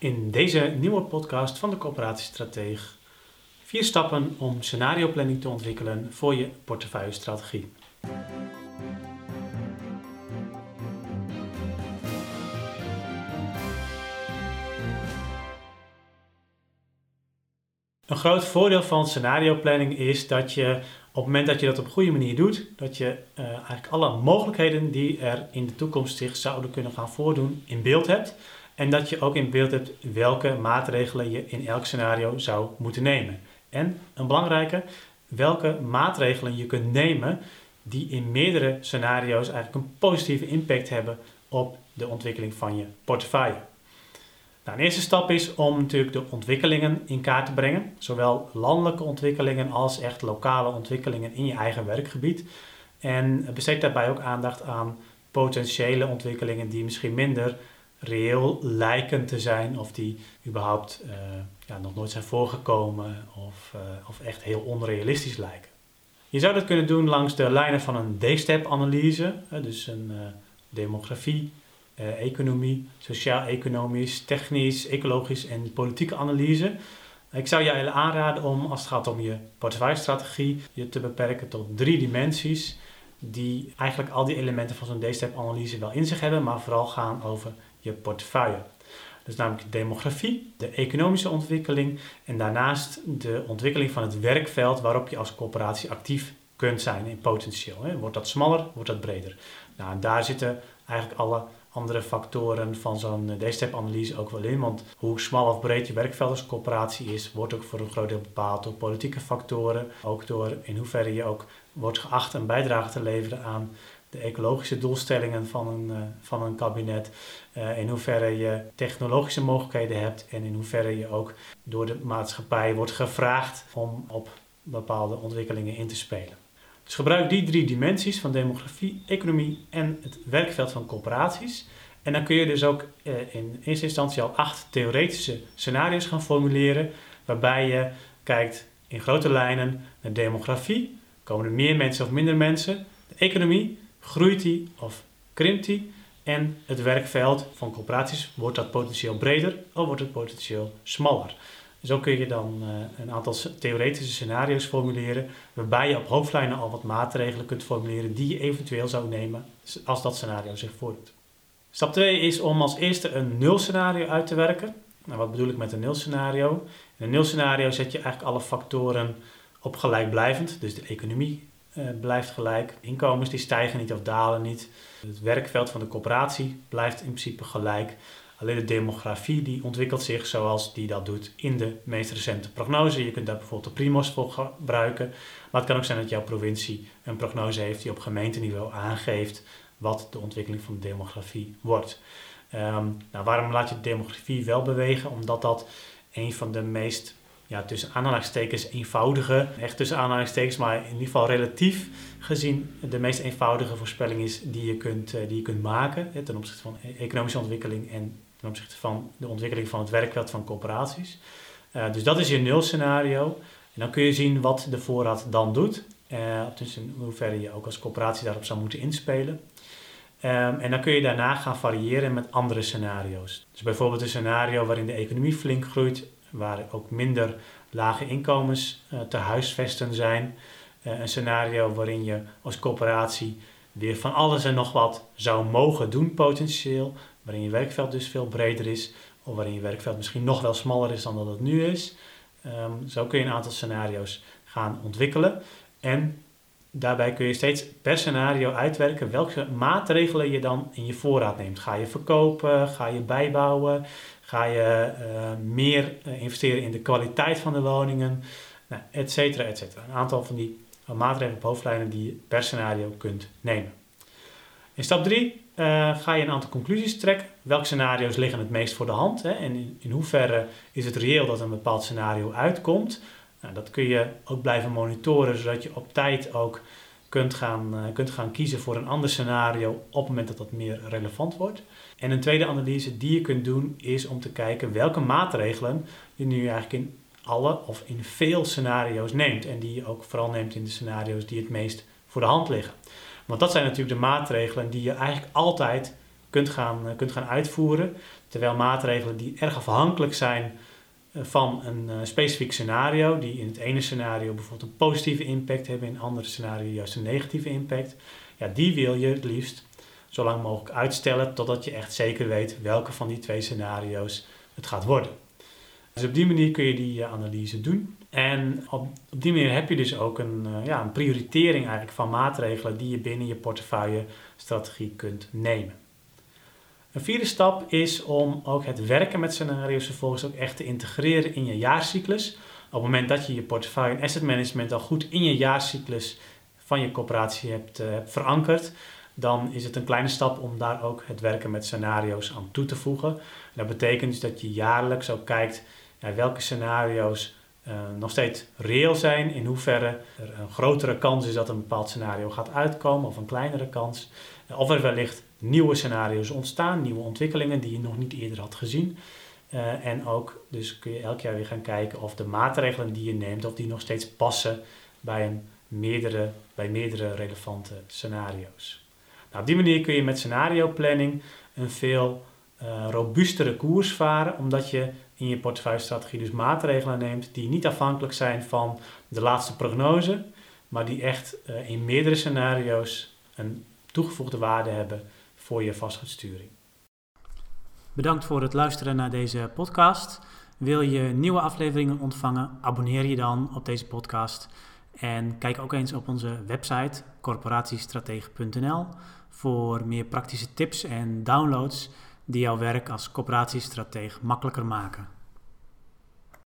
In deze nieuwe podcast van de Coöperatiestrateeg vier stappen om scenario planning te ontwikkelen voor je portefeuillestrategie. Een groot voordeel van scenario planning is dat je op het moment dat je dat op een goede manier doet, dat je uh, eigenlijk alle mogelijkheden die er in de toekomst zich zouden kunnen gaan voordoen in beeld hebt. En dat je ook in beeld hebt welke maatregelen je in elk scenario zou moeten nemen. En een belangrijke, welke maatregelen je kunt nemen die in meerdere scenario's eigenlijk een positieve impact hebben op de ontwikkeling van je portefeuille. Nou, een eerste stap is om natuurlijk de ontwikkelingen in kaart te brengen, zowel landelijke ontwikkelingen als echt lokale ontwikkelingen in je eigen werkgebied. En besteed daarbij ook aandacht aan potentiële ontwikkelingen die misschien minder reëel lijken te zijn of die überhaupt uh, ja, nog nooit zijn voorgekomen of, uh, of echt heel onrealistisch lijken. Je zou dat kunnen doen langs de lijnen van een D-step analyse, dus een uh, demografie, economie, sociaal-economisch, technisch, ecologisch en politieke analyse. Ik zou je aanraden om, als het gaat om je portefeuillestrategie, je te beperken tot drie dimensies die eigenlijk al die elementen van zo'n D-step analyse wel in zich hebben, maar vooral gaan over je portefeuille. Dus namelijk de demografie, de economische ontwikkeling en daarnaast de ontwikkeling van het werkveld waarop je als corporatie actief kunt zijn in potentieel. Wordt dat smaller, wordt dat breder? Nou, daar zitten eigenlijk alle andere factoren van zo'n D-step-analyse ook wel in. Want hoe smal of breed je werkveld als corporatie is, wordt ook voor een groot deel bepaald door politieke factoren. Ook door in hoeverre je ook wordt geacht een bijdrage te leveren aan de ecologische doelstellingen van een, uh, van een kabinet. Uh, in hoeverre je technologische mogelijkheden hebt en in hoeverre je ook door de maatschappij wordt gevraagd om op bepaalde ontwikkelingen in te spelen. Dus gebruik die drie dimensies van demografie, economie en het werkveld van corporaties. En dan kun je dus ook uh, in eerste instantie al acht theoretische scenario's gaan formuleren, waarbij je kijkt in grote lijnen naar demografie. Komen er meer mensen of minder mensen? De economie, groeit die of krimpt die? En het werkveld van corporaties, wordt dat potentieel breder of wordt het potentieel smaller? Zo kun je dan uh, een aantal theoretische scenario's formuleren, waarbij je op hoofdlijnen al wat maatregelen kunt formuleren die je eventueel zou nemen als dat scenario zich voordoet. Stap 2 is om als eerste een nulscenario uit te werken. Nou, wat bedoel ik met een nulscenario? In een nulscenario zet je eigenlijk alle factoren op gelijkblijvend, dus de economie uh, blijft gelijk. Inkomens die stijgen niet of dalen niet. Het werkveld van de coöperatie blijft in principe gelijk. Alleen de demografie die ontwikkelt zich zoals die dat doet in de meest recente prognose. Je kunt daar bijvoorbeeld de Primos voor gebruiken. Maar het kan ook zijn dat jouw provincie een prognose heeft die op gemeenteniveau aangeeft wat de ontwikkeling van de demografie wordt. Um, nou, waarom laat je de demografie wel bewegen? Omdat dat een van de meest ja, tussen aanhalingstekens eenvoudige, echt tussen aanhalingstekens, maar in ieder geval relatief gezien de meest eenvoudige voorspelling is die je kunt, die je kunt maken ten opzichte van e-, economische ontwikkeling en ten opzichte van de ontwikkeling van het werkveld van corporaties. Uh, dus dat is je nulscenario. En dan kun je zien wat de voorraad dan doet. In hoeverre je ook als corporatie daarop zou moeten inspelen. Um, en dan kun je daarna gaan variëren met andere scenario's. Dus bijvoorbeeld een scenario waarin de economie flink groeit, waar ook minder lage inkomens uh, te huisvesten zijn. Een scenario waarin je als corporatie weer van alles en nog wat zou mogen doen potentieel, waarin je werkveld dus veel breder is, of waarin je werkveld misschien nog wel smaller is dan dat het nu is. Um, zo kun je een aantal scenario's gaan ontwikkelen. En daarbij kun je steeds per scenario uitwerken welke maatregelen je dan in je voorraad neemt. Ga je verkopen? Ga je bijbouwen? Ga je uh, meer uh, investeren in de kwaliteit van de woningen? Nou, et cetera, et cetera. Een aantal van die maatregelen op hoofdlijnen die je per scenario kunt nemen. In stap 3 uh, ga je een aantal conclusies trekken. Welke scenario's liggen het meest voor de hand? Hè? En in, hoeverre is het reëel dat een bepaald scenario uitkomt? Nou, dat kun je ook blijven monitoren, zodat je op tijd ook kunt gaan, uh, kunt gaan kiezen voor een ander scenario op het moment dat dat meer relevant wordt. En een tweede analyse die je kunt doen is om te kijken welke maatregelen je nu eigenlijk in alle of in veel scenario's neemt. En die je ook vooral neemt in de scenario's die het meest voor de hand liggen. Want dat zijn natuurlijk de maatregelen die je eigenlijk altijd kunt gaan, uh, kunt gaan uitvoeren. Terwijl maatregelen die erg afhankelijk zijn eh, van een specifiek scenario, die in het ene scenario bijvoorbeeld een positieve impact hebben, in het andere scenario juist een negatieve impact, ja, die wil je het liefst zo lang mogelijk uitstellen totdat je echt zeker weet welke van die twee scenario's het gaat worden. Dus op die manier kun je die analyse doen. En op, die manier heb je dus ook een, uh, ja, een prioritering eigenlijk van maatregelen die je binnen je portefeuille-strategie kunt nemen. Een vierde stap is om ook het werken met scenario's vervolgens ook echt te integreren in je jaarcyclus. Op het moment dat je je portefeuille en asset management al goed in je jaarcyclus van je corporatie hebt, uh, hebt verankerd, dan is het een kleine stap om daar ook het werken met scenario's aan toe te voegen. dat betekent dus dat je jaarlijks ook kijkt welke scenario's uh, nog steeds reëel zijn. In hoeverre er een grotere kans is dat een bepaald scenario gaat uitkomen of een kleinere kans. Uh, of er wellicht nieuwe scenario's ontstaan, nieuwe ontwikkelingen die je nog niet eerder had gezien. Uh, en ook dus kun je elk jaar weer gaan kijken of de maatregelen die je neemt, of die nog steeds passen bij, een meerdere, bij meerdere relevante scenario's. Nou, op die manier kun je met scenario planning een veel robuustere koers varen, omdat je in je portefeuillestrategie dus maatregelen neemt die niet afhankelijk zijn van de laatste prognose, maar die echt uh, in meerdere scenario's een toegevoegde waarde hebben voor je vastgoedsturing. Bedankt voor het luisteren naar deze podcast. Wil je nieuwe afleveringen ontvangen? Abonneer je dan op deze podcast. En kijk ook eens op onze website corporatiestratege.nl voor meer praktische tips en downloads die jouw werk als coöperatiestratege makkelijker maken.